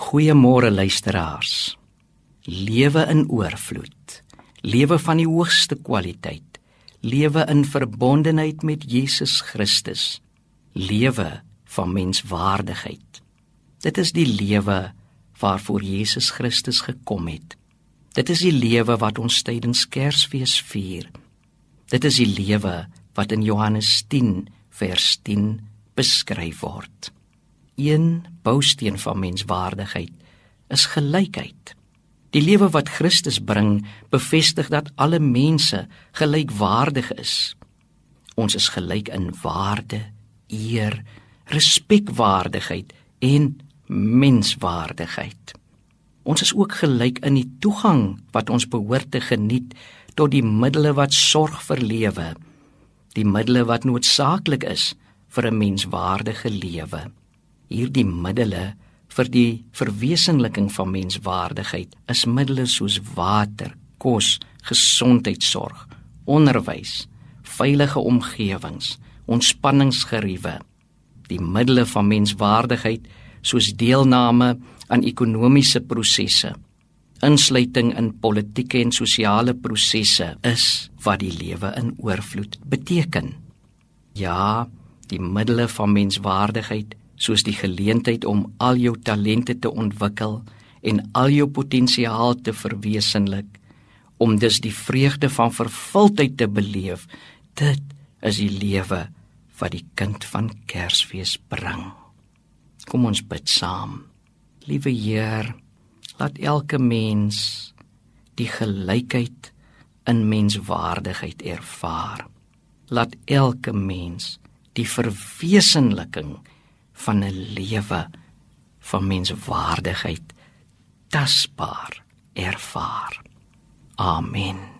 Goeiemôre luisteraars. Lewe in oorvloed. Lewe van die hoogste kwaliteit. Lewe in verbondenheid met Jesus Christus. Lewe van menswaardigheid. Dit is die lewe waarvoor Jesus Christus gekom het. Dit is die lewe wat ons tydens Kersfees vier. Dit is die lewe wat in Johannes 10 vers 10 beskryf word. Een bousteen van menswaardigheid is gelykheid. Die lewe wat Christus bring, bevestig dat alle mense gelykwaardig is. Ons is gelyk in waarde, eer, respekwaardigheid en menswaardigheid. Ons is ook gelyk in die toegang wat ons behoort te geniet tot die middele wat sorg vir lewe, die middele wat noodsaaklik is vir 'n menswaardige lewe. Hierdie middele vir die verwesenliking van menswaardigheid is middele soos water, kos, gesondheidsorg, onderwys, veilige omgewings, ontspanningsgeriewe, die middele van menswaardigheid soos deelname aan ekonomiese prosesse, insluiting in politieke en sosiale prosesse is wat die lewe in oorvloed beteken. Ja, die middele van menswaardigheid soos die geleentheid om al jou talente te ontwikkel en al jou potensiaal te verwesenlik om dus die vreugde van vervulling te beleef. Dit is die lewe wat die kind van Kersfees bring. Kom ons bid saam. Liewe Heer laat elke mens die gelykheid in menswaardigheid ervaar. Laat elke mens die verwesenliking van 'n lewe van menswaardigheid tasbaar ervaar. Amen.